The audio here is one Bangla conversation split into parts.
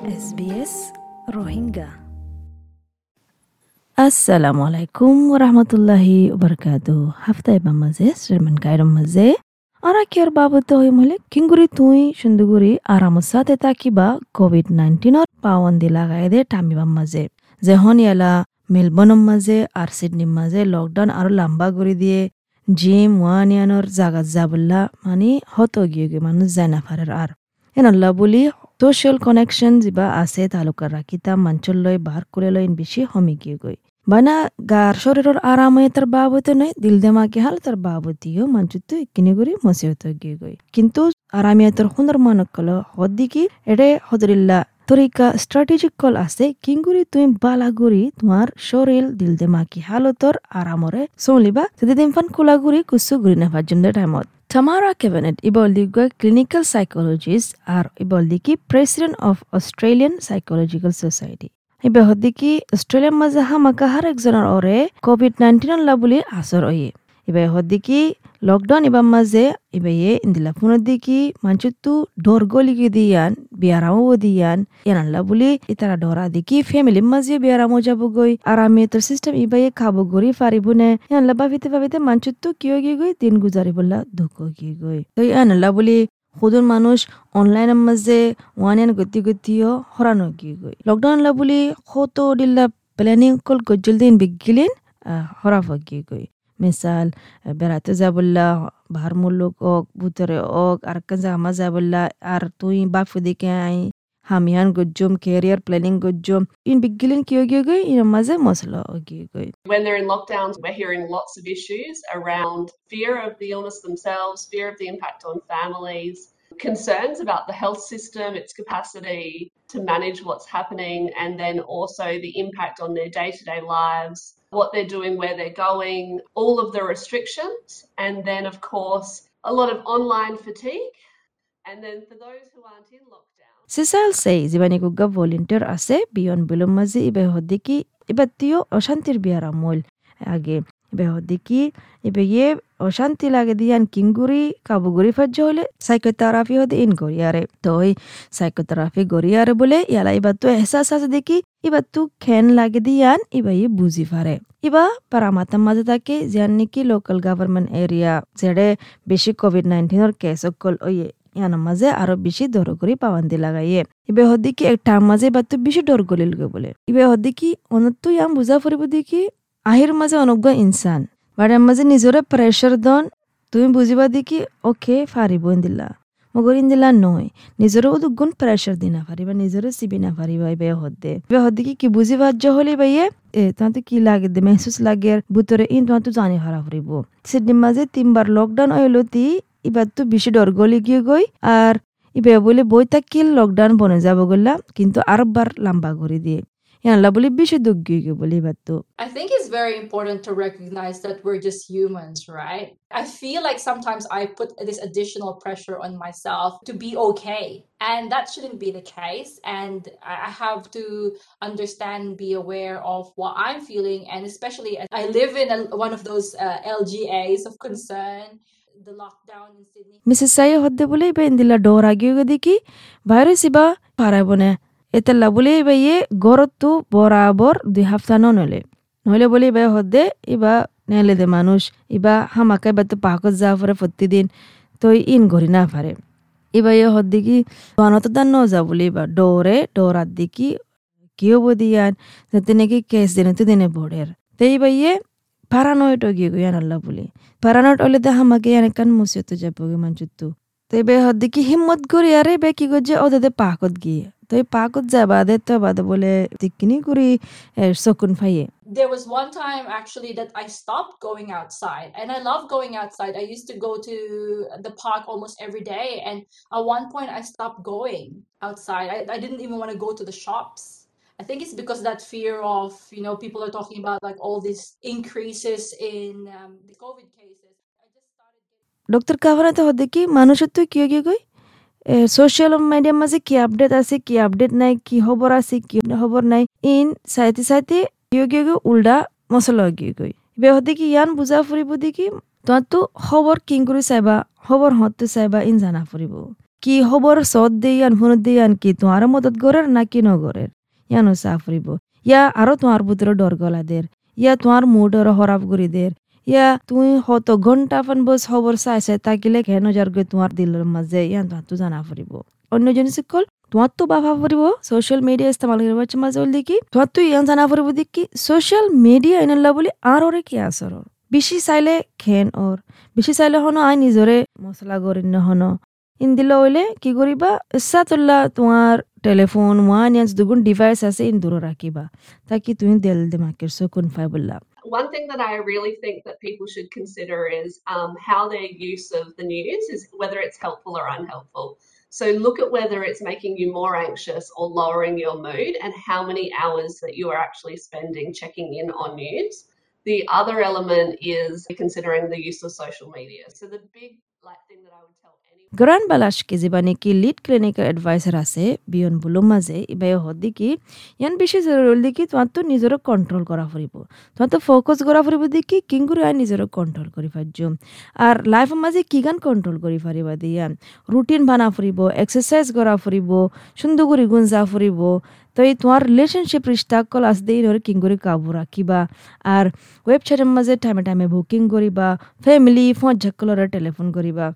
SBS রোহিঙ্গা আসসালামু আলাইকুম ওরহমতুল্লাহি ওবরকাতু হাফতাই বামাজে শ্রীমান গাইরম মাঝে আরা কেয়ার বাবত হই মলে কিঙ্গুরি তুই সুন্দুগুরি আরামত সাথে তাকিবা কোভিড নাইন্টিনের পাওয়ান্দি লাগাই দে টামিবাম মাঝে যে হন ইয়ালা মেলবর্নের মাঝে আর সিডনির মাঝে লকডাউন আরও লম্বা করে দিয়ে জিম ওয়ানিয়ানোর জাগাত যাবল্লা মানে হত গিয়ে মানুষ যায় না পারের আর এনল্লা বলি সোশ্যাল কানেকশন যিবা আছে তালুকাৰ ৰাখিতা মঞ্চল লৈ বাহাৰ কৰি লৈ বেছি সমিকি গৈ। বানা গাৰ শৰীৰৰ আৰামে তাৰ বাবতে নয় দিল দেমাকে হাল তাৰ বাবতিও মঞ্চতো কিনি কৰি মচিহত গিয়ে গৈ। কিন্তু আৰামিয়া তোর সুন্দর মানক কল হদ্দিকি এডে হদরিল্লা তরিকা স্ট্র্যাটেজিক কল আছে কিংগুরি তুমি বালাগুরি তোমার শরীর দিল দেমাকি হালতর আরামরে চলিবা। যদি দিন ফান কোলাগুৰি কুচু গুৰি নাফার জন্য টাইমত। Tamara Cabinet Iboldiga clinical psychologist আর Iboldiki president of Australian Psychological Society. ইবে হদ্দিকি অস্ট্রেলিয়ার মাঝে হামাকা হার একজনের ওরে কোভিড নাইন্টিন বুলি আসর ইয়ে ইন্দিলা লকডাউন এবার মাঝে এবার ইন্দিলা ফোন দিকে মানুষের তো ডর গলি দিয়ান বিয়ারাম দিয়ান এনানলা বলে এটা ডরা দিকে ফ্যামিলির মাঝে বিয়ারাম যাব গই আর আমি তোর সিস্টেম এবার খাব ঘুরি পারিব না এনলা ভাবিতে ভাবিতে মানুষের তো কেউ গিয়ে গই দিন গুজারি বললা দুঃখ গিয়ে গই তো এনলা বলে সুদন মানুষ অনলাইন মাঝে ওয়ান এন গতি গতিও হরানো গিয়ে গই লকডাউন লা বলে কত দিল্লা প্ল্যানিং কল গজ্জল দিন বিগিলেন হরাফ গিয়ে গই misal eh, barata zabulla, bahar mullug og, butara og, arka zahama zabulla, ar tuin bagfidikei, hamiyan gujum, career planning gujum. In bigilin kyogyogoi, in a maze mosla ogyogoi. When they're in lockdowns, we're hearing lots of issues around fear of the illness themselves, fear of the impact on families, concerns about the health system, its capacity to manage what's happening, and then also the impact on their day to day lives what they're doing, where they're going, all of the restrictions, and then, of course, a lot of online fatigue. And then for those who aren't in lockdown. Cecil says, Ibaniguga volunteer ase, bion bilumazi ibehodiki, ibatio, oshantir biaramol. আগে ইবে হদ্দিকি ইবে ইয়ে অশান্তি লাগে দিয়ান কিংগুরি কাবুগুরি ফাজ্য হলে সাইকোথেরাপি হতে ইন গড়িয়ারে তো ওই সাইকোথেরাপি গড়িয়ারে বলে ইয়ালা ইবা তো এহসাস আছে দেখি ইবা তু খেন লাগে দিয়ান ইবা ইয়ে বুঝি পারে ইবা পারামাতার মাঝে থাকে যান নাকি লোকাল গভর্নমেন্ট এরিয়া যেড়ে বেশি কোভিড নাইন্টিনের কেস অকল ওয়ে ইয়ানার মাঝে আরও বেশি দর করে পাওয়ান্দি লাগাইয়ে ইবে হদ্দিকি একটা মাঝে বা তো বেশি ডর গলিল বলে ইবে হদ্দিকি অনত্তু ইয়াম বুঝা ফুরিব দেখি আহির মাঝে অনজ্ঞ ইনসান। বাড়ির মাঝে নিজরে প্রেশার দন, তুমি বুঝিবা দেখি, ওকে ফারিব দিলা মগর ইন্দিলা নয়, নিজরে উদুগুণ প্রেশার দি না পারিবা নিজরে সিবি না পারিবা ইবে হদ্দে ইবে হদ্দি কি বুঝি বাজ্য হলে বাইয়ে এ তোমার কি লাগে দে, মেহসুস লাগে, ভিতরে ইন তোমার তো জানি হারা ফুরিব। সিডনি মাঝে তিনবার লকডাউন হইল তি, এবার তো বেশি ডর গলি গিয়ে গই, আর ইবে বলে বই থাকিল লকডাউন বনে যাব গলা কিন্তু আরবার লম্বা করে দিয়ে। I think it's very important to recognize that we're just humans, right? I feel like sometimes I put this additional pressure on myself to be okay. And that shouldn't be the case. And I have to understand, be aware of what I'm feeling. And especially as I live in one of those uh, LGAs of concern. the Mrs. Saya hodde boleh be indila door agi yoga diki virus iba parabone এতেলা বলে ইবা ইয়ে গরত বরাবর দুই হাফতা নলে নহলে বলে ইবা হদ্দে, ইবা নেলে দে মানুষ, ইবা হামাকা ইবা তো পাকত যা পরে প্রতিদিন তো ইন ঘড়ি না পারে। ইবা ইয়ে হদ্দি কি বানত দান ন যা বলে ইবা, ডরে, ডরাত দিকি কি হব দিয়ান যাতে নাকি কেস দিনে তো দিনে বড়ের। তো ইবা ইয়ে paranoid ogi go yan Allah buli paranoid ole da hamage yan kan musiyatu jaboge manjuttu তো এবে হদ্দিকি হিম্মত করি, আরে বে কি করছে ও দাদে পাকত গিয়ে। তো এই পাকত যা বাদে তো বাদে বলে তিকিনি করি সকুন ফাইয়ে There was one time actually that I stopped going outside, and I love going outside. I used to go to the park almost every day, and at one point I stopped going outside. I, I didn't even want to go to the shops. I think it's because that fear of, you know, people are talking about like all these increases in um, the COVID cases. I just started getting doctor কাভানাতে হদ্দিকি মানুষের তো কিয় গিয়ে সোশ্যাল মিডিয়ার মাঝে কি আপডেট আছে, কি আপডেট নাই, কি খবর আছে, কি খবর নাই, ইন চাইতে চাইতে কিয় গিয়ে গই উল্টা মশলা গিয়ে গই বে হদ্দিকি ইয়ান বুজা ফুরিব দেখি তো খবর কিং করে চাইবা খবর হতে চাইবা, ইন জানা ফুরিব কি খবর সদ দিয়ান ফোনত দিয়ান কি তোমার মদত গরের না কি নগরের ইয়ানো চা ফুরিব ইয়া আরও তোমার ভিতরে ডর গলাদের ইয়া তোমার মুডর হরাপ করি দের ইয়া, তুই হত ঘণ্টা ফান বস খবর চাই চাই তাকিলে কেন যার গৈ তোমার দিলের মাঝে ইয়ান তোমার জানা ফুরিব অন্য জিনিস কল তোমার তো বাবা ফুরিব সোশ্যাল মিডিয়া ইস্তেমাল করিব মাঝে বল দেখি। তোমার ইয়ান জানা ফুরিব দেখি সোশ্যাল মিডিয়া এনল্লা বলি আর কি আসর বেশি চাইলে খেন ওর বেশি চাইলে হনো আই নিজরে মশলা করি নহন ইন্দিল হইলে কি করিবা ইচ্ছা তুল্লা তোমার টেলিফোন ওয়ান ইয়ান্স দুগুণ ডিভাইস আছে ইন দূর রাখিবা তাকি তুমি দেল দিমাকের চকুন ফাই বললা One thing that I really think that people should consider is um, how their use of the news is whether it's helpful or unhelpful. So look at whether it's making you more anxious or lowering your mood and how many hours that you are actually spending checking in on news. The other element is considering the use of social media. So the big like thing that I would tell বালাশ কে যিবা নেকি লিড ক্লিনিকের এডভাইসার আছে বিয়ন বুলো মাঝে ইবাই হদি কি ইয়ান বেশি জরুরি দেখি তোমার তো নিজের কন্ট্রোল করা ফুরিব তোমার তো ফোকাস করা ফুরিব দেখি কিং করে আই নিজের কন্ট্রোল করি পারছ আর লাইফের মাঝে কি গান কন্ট্রোল করি পারিবা দিয়া রুটিন বানা ফুরিব এক্সারসাইজ করা ফুরিব সুন্দর করে গুঞ্জা ফুরিব তো এই তোমার রিলেশনশিপ কল আস দেই ধরে কিং করে কাবু রাখিবা আর ওয়েবসাইটের মাঝে টাইমে টাইমে বুকিং করিবা ফ্যামিলি ফোন ঝাক্কলরে টেলিফোন করিবা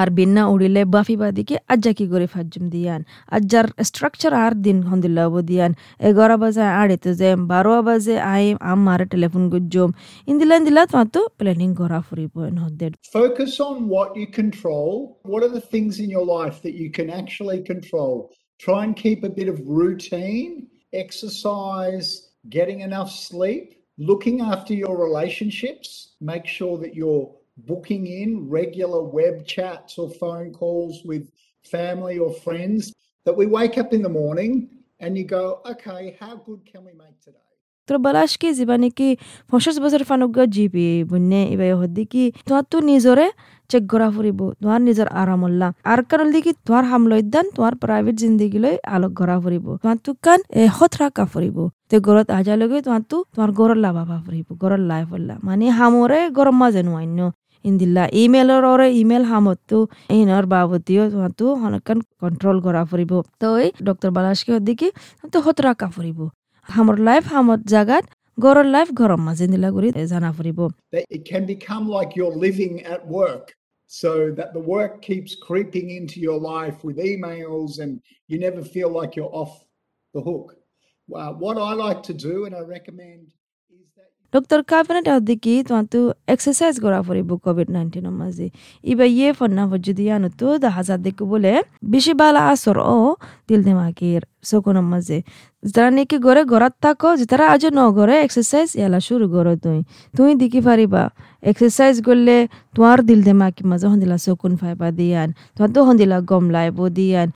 আর বিন্না উড়িলে বাফিবা দিকে আজ্জা কি করে ফাজুম দিয়ান আজ্জার স্ট্রাকচার আর দিন হন্দিল্লাব দিয়ান এগারো বাজে আড়িতে যে বারো বাজে আই আম মারে টেলিফোন গুজম ইন্দিলা ইন্দিলা তোমার তো প্ল্যানিং করা ফুরিব হদ্দের Focus on what you control. What are the things in your life that you can actually control? Try and keep a bit of routine, exercise, getting enough sleep, looking after your relationships. Make sure that you're booking in regular web chats or phone calls with family or friends. That we wake up in the morning and you go, okay, how good can we make today? তোর বালাস কি যিবা নেকি পঞ্চাশ বছর ফানুক জিবি বুনে ইবাই হদি কি? তোমার তো নিজরে চেক করা ফুরিব তোমার নিজের আরামল্লা আর কারণ দেখি তোমার হামলৈ দান তোমার প্রাইভেট জিন্দগি লৈ আলোক করা ফুরিব। তোমার তো কান হত রাখা ফুরিব। তে গরত আজা লগে তোমার তো তোমার গরর লাভা ফুরিব গরর লাইফ মানে হামরে গরম মাজে নোয়ান্য ইন্দিল্লা ইমেইলৰ ওৰে ইমেইল হামতো ইনৰ বাবতিও তোমাতো হনকান কন্ট্রোল করা ফুরিব তো এই ডক্টর বালাসকে হদিকি তো হত রাখা ফুরিব হামর লাইফ হামত জাগাত গরর লাইফ গরম মাজে নিলা কৰি জানা that it can become like you're living at work so that the work keeps creeping into your life with emails and you never feel like you're off the hook. Uh, what I like to do, and I recommend, doctor cabinet হদিকি তোমাতো এক্সারসাইজ করা ফুরিব কোভিড নাইন্টিনের মাঝে ইবা ইয়ে ফন্না যদি আনো তো দেখা যা দেখো বলে বেশি বালা আসর ও দিল দেমাকির চকুনের মাঝে যারা নাকি ঘরে ঘৰত থাকো যারা আজ ন ঘরে এক্সারসাইজ এলা শুরু করো তুই তুই দেখি পারিবা এক্সারসাইজ করলে তোমার দিল দেমাকি মাঝে হন্দিলা চকুন ফাইবা দিয়ান তোমার তো হন্দিলা গম লাইব দিয়ান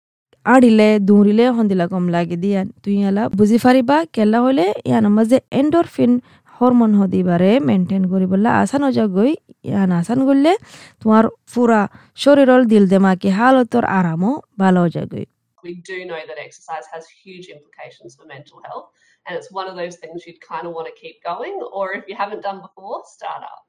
আড়িলে দৌৰিলে সন্দিলা কম লাগে দিয়ান তুই এলা বুজি পারিবা কেলা হলে ইয়ানৰ মাঝে এন্ডৰফিন হরমোন হদিবারে মেনটেন করিবলে আসান গই ইয়ান আসান করলে তোমার পুরা শরীরর দিল দেমাকি হালতর আরামও ভালো যাগই we do know that exercise has huge implications for mental health. And it's one of those things you'd kind of want to keep going, or if you haven't done before, start up.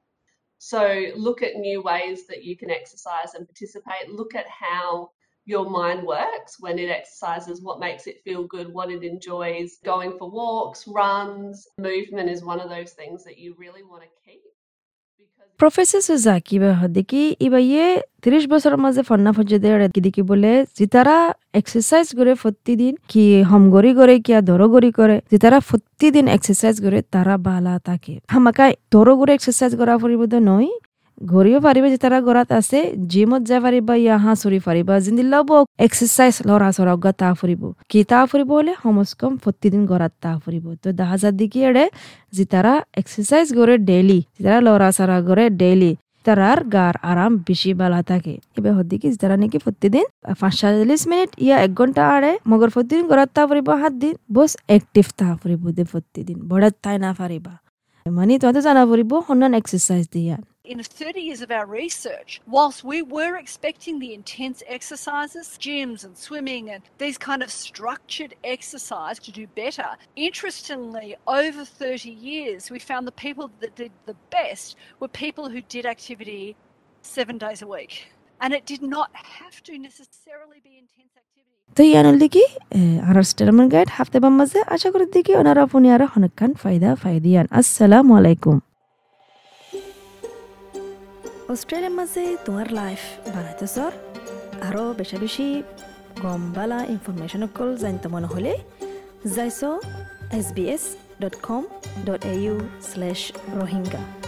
So look at new ways that you can exercise and participate. Look at how your mind works when it exercises, what makes it feel good, what it enjoys. Going for walks, runs, movement is one of those things that you really want to keep. Because professor সুজাকি বা হদিকি ইবা ইয়ে তিরিশ বছরের মাঝে ফন্না ফজ্জে দিকি বলে জিতারা এক্সারসাইজ করে প্রতিদিন কি হম গড়ি করে কিয়া ধরো গড়ি করে জিতারা প্রতিদিন এক্সারসাইজ করে তারা বালা থাকে হামাকাই ধরো করে এক্সারসাইজ করা ফুরিব তো নয় ঘূৰিও পাৰিবা যে তাৰা ঘৰত আছে, জিমত যাই পাৰিবা, ইয়া হাঁহ চৰি পাৰিবা। জিন্দিল্লা বক এক্সাৰচাইজ ল'ৰা চৰা গা তা ফুৰিব। কি তা ফুৰিব হ'লে? কমচ কম প্ৰতিদিন ঘৰত তা ফুৰিব। তো দাহাজাৰ দিকি এৰে যে তাৰা এক্সাৰচাইজ কৰে ডেইলি যে ল'ৰা চৰা কৰে ডেইলি তারার গার আরাম বেশি ভালো থাকে। এবার হদ্দি কি তারা নাকি প্রতিদিন পাঁচ সাতচল্লিশ মিনিট, ইয়া এক ঘণ্টা আড়ে মগর প্রতিদিন ঘৰত তা ফুরিব হাত দিন বস এক্টিভ তা ফুরিব দে প্রতিদিন বড়াত তাই না মানে তোমাদের জানা ফুরিব হন্যান এক্সারসাইজ দিয়া। In 30 years of our research, whilst we were expecting the intense exercises, gyms and swimming and these kind of structured exercise to do better, interestingly, over 30 years, we found the people that did the best were people who did activity seven days a week. and it did not have to necessarily be intense activity. তো ইয়ানোর দিকে আর স্টেলমান গাইড হাফতে বাম মাঝে আশা করি দিকে ওনারা আপনি আর হনকান ফায়দা ফায়দিয়ান আসসালামু আলাইকুম অস্ট্রেলিয়ার মাঝে তোমার লাইফ বানাইতে সর আরও বেশি বেশি গম বালা ইনফরমেশন অকল জানতে মনে হলে যাইছ S B S dot com dot A U slash Rohingya